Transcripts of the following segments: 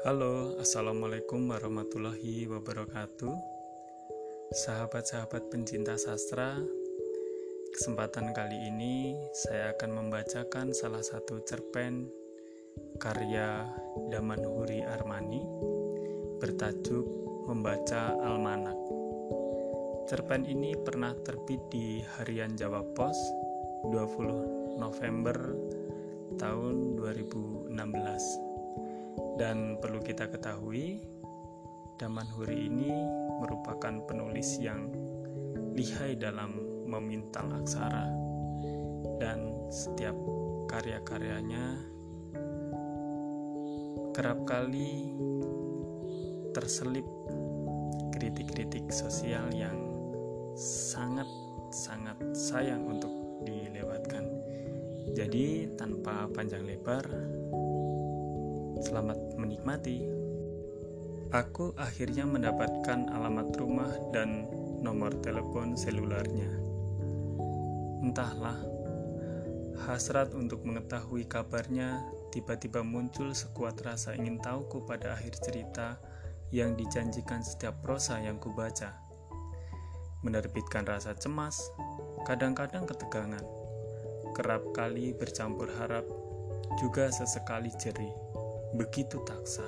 Halo, assalamualaikum warahmatullahi wabarakatuh. Sahabat-sahabat pencinta sastra, kesempatan kali ini saya akan membacakan salah satu cerpen karya Daman Huri Armani bertajuk Membaca Almanak. Cerpen ini pernah terbit di Harian Jawa Pos 20 November tahun 2016. Dan perlu kita ketahui, Daman Huri ini merupakan penulis yang lihai dalam memintal aksara dan setiap karya-karyanya kerap kali terselip kritik-kritik sosial yang sangat-sangat sayang untuk dilewatkan. Jadi tanpa panjang lebar, Selamat menikmati. Aku akhirnya mendapatkan alamat rumah dan nomor telepon selularnya. Entahlah, hasrat untuk mengetahui kabarnya tiba-tiba muncul sekuat rasa ingin tahuku pada akhir cerita yang dijanjikan setiap prosa yang kubaca. Menerbitkan rasa cemas, kadang-kadang ketegangan, kerap kali bercampur harap, juga sesekali jerih begitu taksa.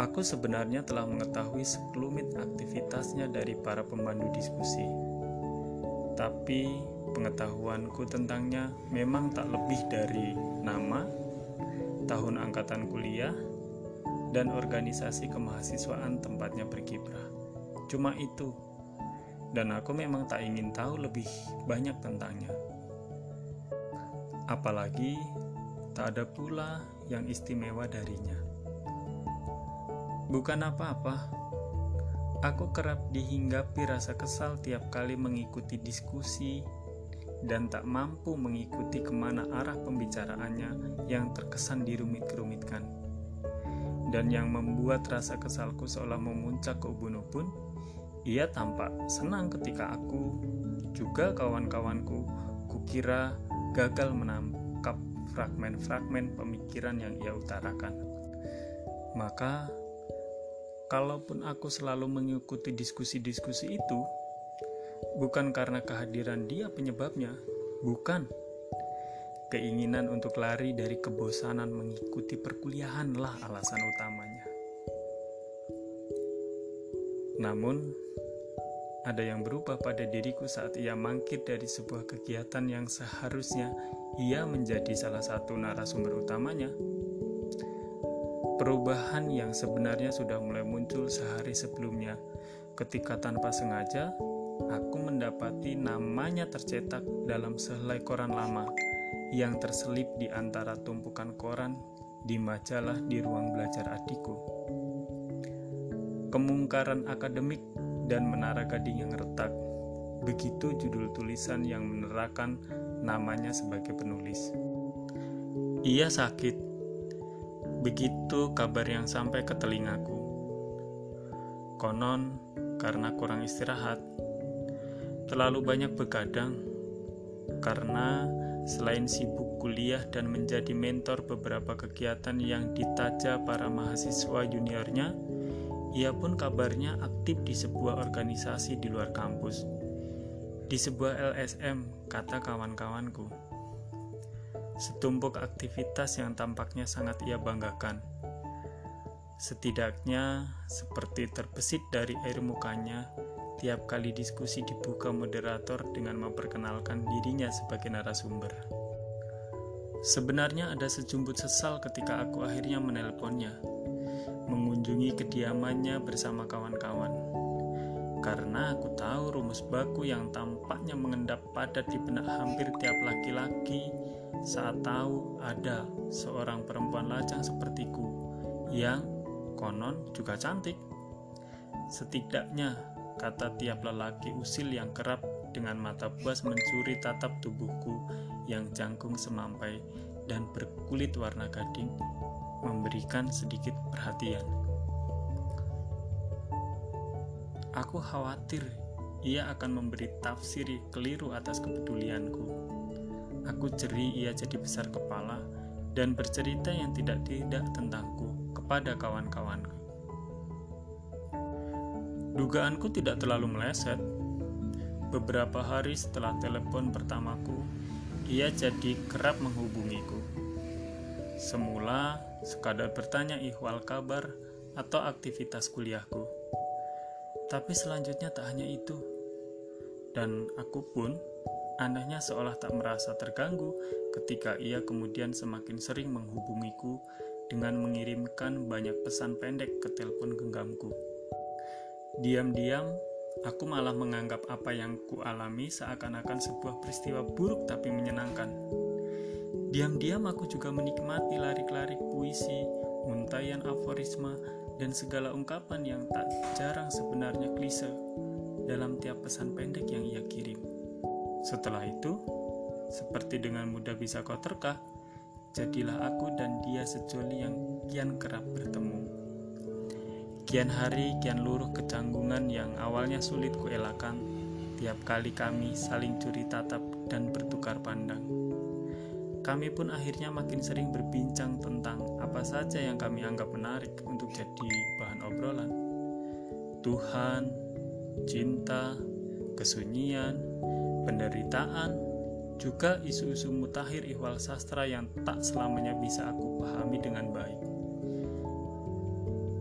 Aku sebenarnya telah mengetahui sekelumit aktivitasnya dari para pemandu diskusi. Tapi pengetahuanku tentangnya memang tak lebih dari nama, tahun angkatan kuliah, dan organisasi kemahasiswaan tempatnya berkiprah. Cuma itu. Dan aku memang tak ingin tahu lebih banyak tentangnya. Apalagi tak ada pula yang istimewa darinya. Bukan apa-apa, aku kerap dihinggapi rasa kesal tiap kali mengikuti diskusi dan tak mampu mengikuti ke mana arah pembicaraannya yang terkesan dirumit-kerumitkan. Dan yang membuat rasa kesalku seolah memuncak ke ubun-ubun, ia tampak senang ketika aku, juga kawan-kawanku, kukira gagal menangkap fragmen-fragmen pemikiran yang ia utarakan. Maka, kalaupun aku selalu mengikuti diskusi-diskusi itu, bukan karena kehadiran dia penyebabnya, bukan. Keinginan untuk lari dari kebosanan mengikuti perkuliahanlah alasan utamanya. Namun, ada yang berubah pada diriku saat ia mangkir dari sebuah kegiatan yang seharusnya ia menjadi salah satu narasumber utamanya. Perubahan yang sebenarnya sudah mulai muncul sehari sebelumnya, ketika tanpa sengaja aku mendapati namanya tercetak dalam sehelai koran lama yang terselip di antara tumpukan koran di majalah di ruang belajar adikku. Kemungkaran akademik dan menara gading yang retak. Begitu judul tulisan yang menerangkan namanya sebagai penulis. Ia sakit. Begitu kabar yang sampai ke telingaku. Konon, karena kurang istirahat, terlalu banyak begadang, karena selain sibuk kuliah dan menjadi mentor beberapa kegiatan yang ditaja para mahasiswa juniornya, ia pun kabarnya aktif di sebuah organisasi di luar kampus di sebuah LSM, kata kawan-kawanku. Setumpuk aktivitas yang tampaknya sangat ia banggakan. Setidaknya seperti terbesit dari air mukanya tiap kali diskusi dibuka moderator dengan memperkenalkan dirinya sebagai narasumber. Sebenarnya ada sejumput sesal ketika aku akhirnya menelponnya, mengunjungi kediamannya bersama kawan-kawan karena aku tahu rumus baku yang tampaknya mengendap padat di benak hampir tiap laki-laki saat tahu ada seorang perempuan lajang sepertiku yang konon juga cantik. Setidaknya, kata tiap lelaki usil yang kerap dengan mata puas mencuri tatap tubuhku yang jangkung semampai dan berkulit warna gading memberikan sedikit perhatian. Aku khawatir ia akan memberi tafsir keliru atas kepedulianku. Aku jeri ia jadi besar kepala dan bercerita yang tidak-tidak tentangku kepada kawan-kawanku. Dugaanku tidak terlalu meleset. Beberapa hari setelah telepon pertamaku, ia jadi kerap menghubungiku. Semula sekadar bertanya ihwal kabar atau aktivitas kuliahku. Tapi selanjutnya tak hanya itu. Dan aku pun anehnya seolah tak merasa terganggu ketika ia kemudian semakin sering menghubungiku dengan mengirimkan banyak pesan pendek ke telepon genggamku. Diam-diam, aku malah menganggap apa yang kualami seakan-akan sebuah peristiwa buruk tapi menyenangkan. Diam-diam aku juga menikmati larik-larik puisi, untayan aforisma, dan segala ungkapan yang tak jarang sebenarnya klise dalam tiap pesan pendek yang ia kirim. Setelah itu, seperti dengan mudah bisa kau terka, jadilah aku dan dia sejoli yang kian kerap bertemu. Kian hari, kian luruh kecanggungan yang awalnya sulit kuelakan, tiap kali kami saling curi tatap dan bertukar pandang. Kami pun akhirnya makin sering berbincang tentang apa saja yang kami anggap menarik untuk jadi bahan obrolan. Tuhan, cinta, kesunyian, penderitaan, juga isu-isu mutakhir ihwal sastra yang tak selamanya bisa aku pahami dengan baik.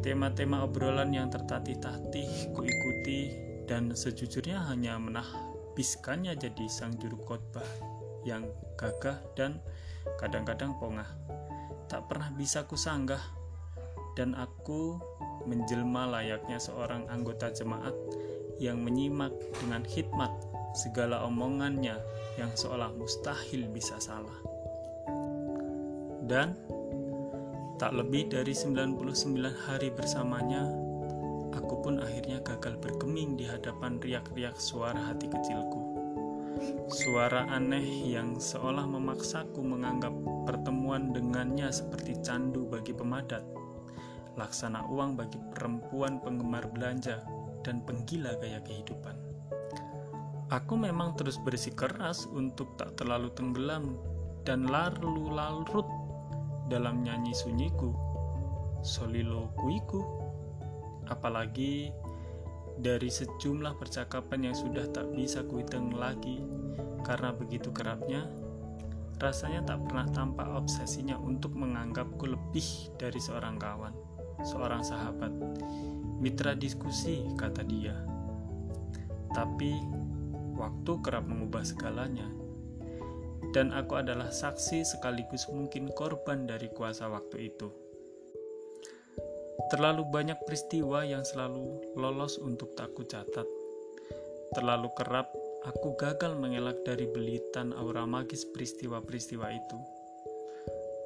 Tema-tema obrolan yang tertatih-tatih kuikuti dan sejujurnya hanya menahbiskannya jadi sang juru khotbah yang gagah dan kadang-kadang pongah. Tak pernah bisa kusanggah dan aku menjelma layaknya seorang anggota jemaat yang menyimak dengan hikmat segala omongannya yang seolah mustahil bisa salah. Dan tak lebih dari 99 hari bersamanya, aku pun akhirnya gagal bergeming di hadapan riak-riak suara hati kecilku. Suara aneh yang seolah memaksaku menganggap pertemuan dengannya seperti candu bagi pemadat, laksana uang bagi perempuan penggemar belanja, dan penggila gaya kehidupan. Aku memang terus bersikeras untuk tak terlalu tenggelam dan lalu larut dalam nyanyi sunyiku, solilokuiku. Apalagi dari sejumlah percakapan yang sudah tak bisa kuhitung lagi karena begitu kerapnya, rasanya tak pernah tampak obsesinya untuk menganggapku lebih dari seorang kawan, seorang sahabat, mitra diskusi, kata dia. Tapi waktu kerap mengubah segalanya, dan aku adalah saksi sekaligus mungkin korban dari kuasa waktu itu. Terlalu banyak peristiwa yang selalu lolos untuk tak catat. Terlalu kerap aku gagal mengelak dari belitan aura magis peristiwa-peristiwa itu.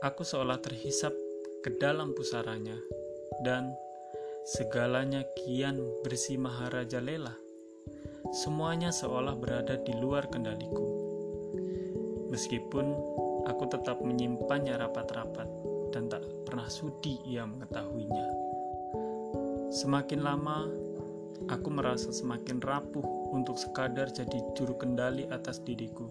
Aku seolah terhisap ke dalam pusaranya, dan segalanya kian bersih maharaja lelah semuanya seolah berada di luar kendaliku. Meskipun aku tetap menyimpannya rapat-rapat dan tak pernah sudi ia mengetahuinya. Semakin lama, aku merasa semakin rapuh untuk sekadar jadi juru kendali atas diriku.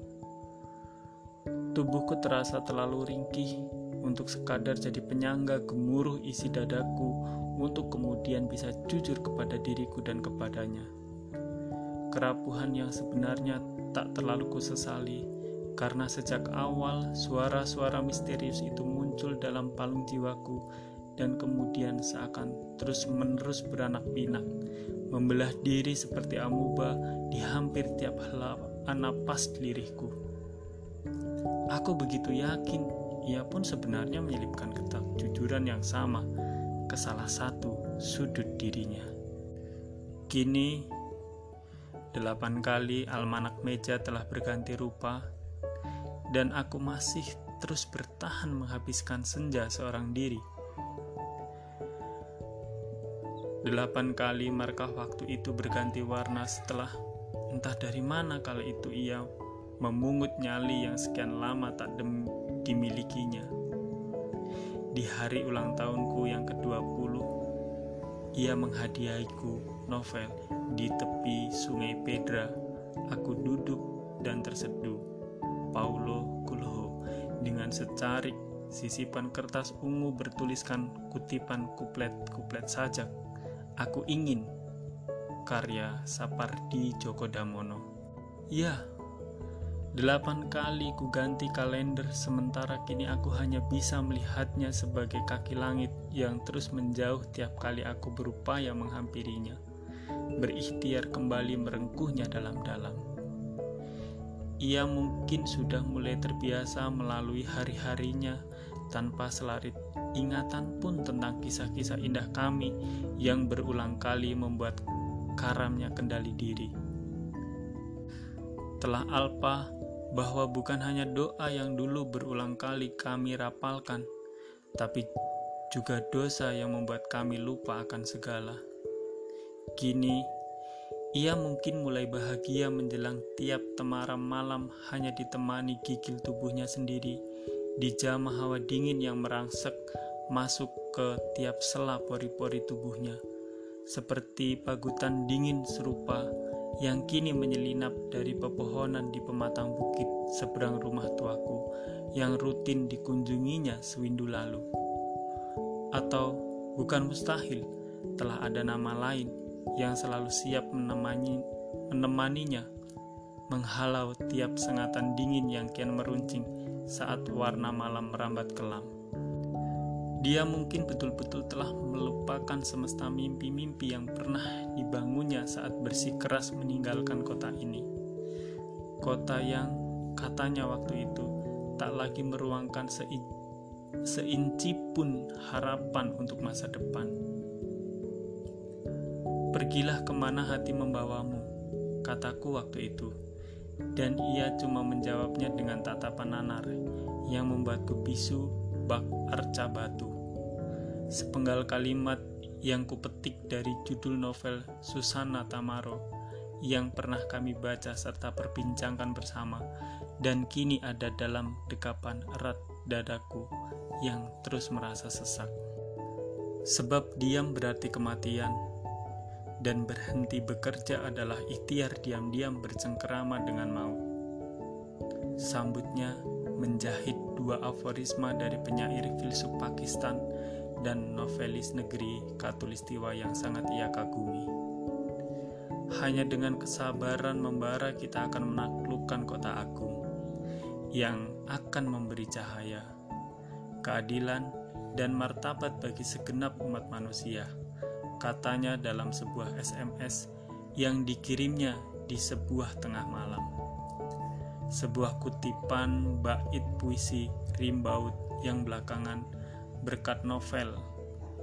Tubuhku terasa terlalu ringkih untuk sekadar jadi penyangga gemuruh isi dadaku untuk kemudian bisa jujur kepada diriku dan kepadanya kerapuhan yang sebenarnya tak terlalu kusesali karena sejak awal suara-suara misterius itu muncul dalam palung jiwaku dan kemudian seakan terus-menerus beranak pinak, membelah diri seperti amuba di hampir tiap helapan napas lirihku. Aku begitu yakin ia pun sebenarnya menyelipkan kejujuran yang sama ke salah satu sudut dirinya. Kini Delapan kali almanak meja telah berganti rupa, dan aku masih terus bertahan menghabiskan senja seorang diri. Delapan kali markah waktu itu berganti warna setelah entah dari mana kali itu ia memungut nyali yang sekian lama tak dimilikinya. Di hari ulang tahunku yang ke-20, ia menghadiahiku novel di tepi sungai Pedra, aku duduk dan terseduh. Paulo Coelho dengan secarik sisipan kertas ungu bertuliskan kutipan kuplet-kuplet sajak. Aku ingin karya Sapardi Djoko Damono. Ya, delapan kali ku ganti kalender sementara kini aku hanya bisa melihatnya sebagai kaki langit yang terus menjauh tiap kali aku berupaya menghampirinya, berikhtiar kembali merengkuhnya dalam-dalam. Ia mungkin sudah mulai terbiasa melalui hari-harinya tanpa selarit ingatan pun tentang kisah-kisah indah kami yang berulang kali membuat karamnya kendali diri. Telah alpa bahwa bukan hanya doa yang dulu berulang kali kami rapalkan, tapi juga dosa yang membuat kami lupa akan segala. Kini, ia mungkin mulai bahagia menjelang tiap temaram malam hanya ditemani gigil tubuhnya sendiri di jamah hawa dingin yang merangsek masuk ke tiap sela pori-pori tubuhnya, seperti pagutan dingin serupa yang kini menyelinap dari pepohonan di pematang bukit seberang rumah tuaku yang rutin dikunjunginya sewindu lalu. Atau bukan mustahil, telah ada nama lain yang selalu siap menemani, menemaninya, menghalau tiap sengatan dingin yang kian meruncing saat warna malam merambat kelam. Dia mungkin betul-betul telah melupakan semesta mimpi-mimpi yang pernah dibangunnya saat bersikeras meninggalkan kota ini. Kota yang katanya waktu itu tak lagi meruangkan seinci pun harapan untuk masa depan. Pergilah ke mana hati membawamu, kataku waktu itu dan ia cuma menjawabnya dengan tatapan nanar yang membuatku bisu bak arca batu. Sepenggal kalimat yang kupetik dari judul novel Susana Tamaro yang pernah kami baca serta perbincangkan bersama dan kini ada dalam dekapan erat dadaku yang terus merasa sesak. Sebab diam berarti kematian, dan berhenti bekerja adalah ikhtiar diam-diam bercengkerama dengan maut. Sambutnya menjahit dua aforisma dari penyair filsuf Pakistan dan novelis negeri Katulistiwa yang sangat ia kagumi. Hanya dengan kesabaran membara kita akan menaklukkan kota agung yang akan memberi cahaya, keadilan, dan martabat bagi segenap umat manusia katanya dalam sebuah SMS yang dikirimnya di sebuah tengah malam. Sebuah kutipan bait puisi rimbaud yang belakangan berkat novel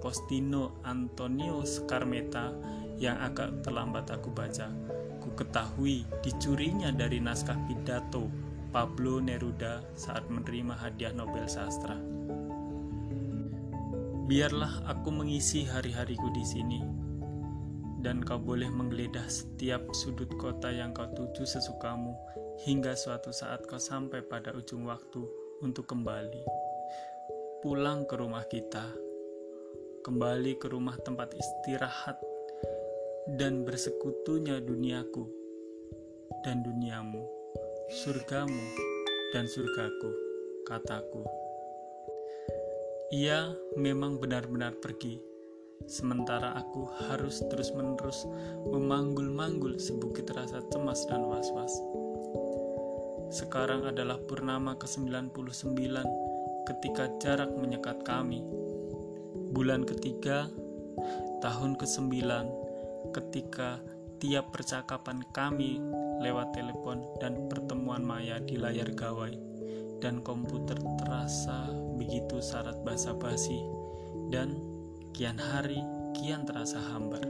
Postino Antonio Scarmeta yang agak terlambat aku baca. Ku ketahui dicurinya dari naskah pidato Pablo Neruda saat menerima hadiah Nobel Sastra. Biarlah aku mengisi hari-hariku di sini, dan kau boleh menggeledah setiap sudut kota yang kau tuju sesukamu hingga suatu saat kau sampai pada ujung waktu untuk kembali. Pulang ke rumah kita, kembali ke rumah tempat istirahat, dan bersekutunya duniaku dan duniamu, surgamu dan surgaku, kataku. Ia memang benar-benar pergi, sementara aku harus terus-menerus memanggul-manggul sebukit rasa cemas dan was-was. Sekarang adalah purnama ke-99 ketika jarak menyekat kami. Bulan ketiga, tahun ke-9 ketika tiap percakapan kami lewat telepon dan pertemuan maya di layar gawai dan komputer terasa begitu syarat basa-basi dan kian hari kian terasa hambar.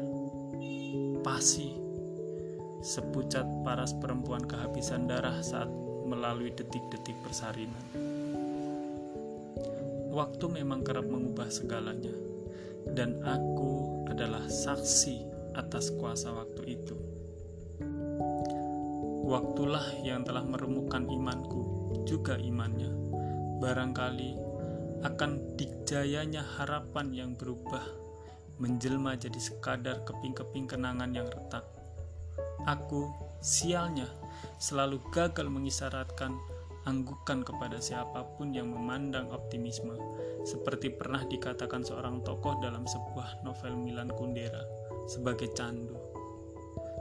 Pasti sepucat paras perempuan kehabisan darah saat melalui detik-detik persalinan. Waktu memang kerap mengubah segalanya, dan aku adalah saksi atas kuasa waktu itu. Waktulah yang telah meremukkan imanku juga imannya. Barangkali akan dikjayanya harapan yang berubah menjelma jadi sekadar keping-keping kenangan yang retak. Aku, sialnya, selalu gagal mengisyaratkan anggukan kepada siapa pun yang memandang optimisme, seperti pernah dikatakan seorang tokoh dalam sebuah novel Milan Kundera sebagai candu.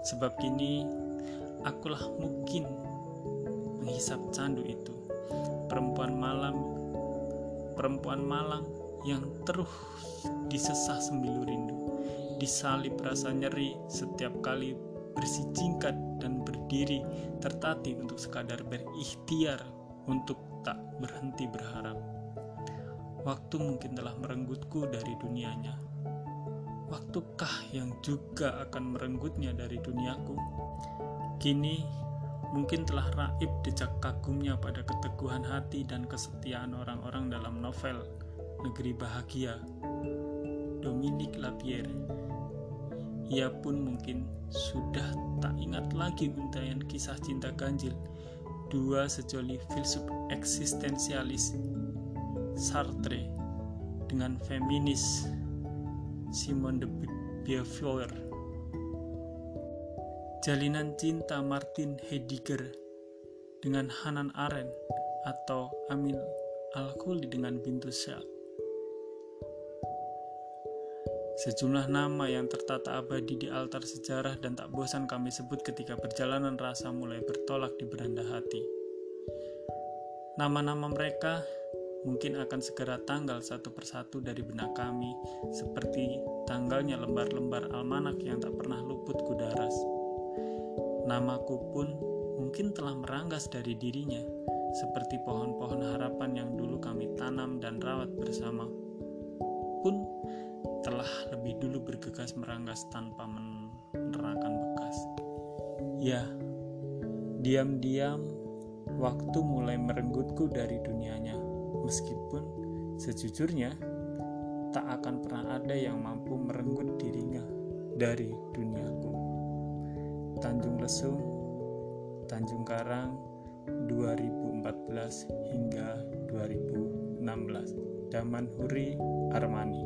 Sebab kini akulah mungkin menghisap candu itu, perempuan malam, perempuan malang yang terus disesah sembilu rindu, disalip rasa nyeri setiap kali bersijingkat dan berdiri tertatih untuk sekadar berikhtiar untuk tak berhenti berharap. Waktu mungkin telah merenggutku dari dunianya. Waktukah yang juga akan merenggutnya dari duniaku? Kini mungkin telah raib decak kagumnya pada keteguhan hati dan kesetiaan orang-orang dalam novel Negeri Bahagia. Dominique Lapierre ia pun mungkin sudah tak ingat lagi untayan kisah cinta ganjil dua sejoli filsuf eksistensialis Sartre dengan feminis Simone de Beauvoir. Jalinan cinta Martin Heidegger dengan Hanan Arendt atau Amin Al-Khuli dengan Bintu Syah. Sejumlah nama yang tertata abadi di altar sejarah dan tak bosan kami sebut ketika perjalanan rasa mulai bertolak di beranda hati. Nama-nama mereka mungkin akan segera tanggal satu persatu dari benak kami, seperti tanggalnya lembar-lembar almanak yang tak pernah luput kudaras. Namaku pun mungkin telah meranggas dari dirinya, seperti pohon-pohon harapan yang dulu kami tanam dan rawat bersama. Pun telah lebih dulu bergegas meranggas tanpa menerangkan bekas. Ya, diam-diam waktu mulai merenggutku dari dunianya, meskipun sejujurnya tak akan pernah ada yang mampu merenggut dirinya dari duniaku. Tanjung Lesung, Tanjung Karang, 2014 hingga 2016. Daman Huri Armani.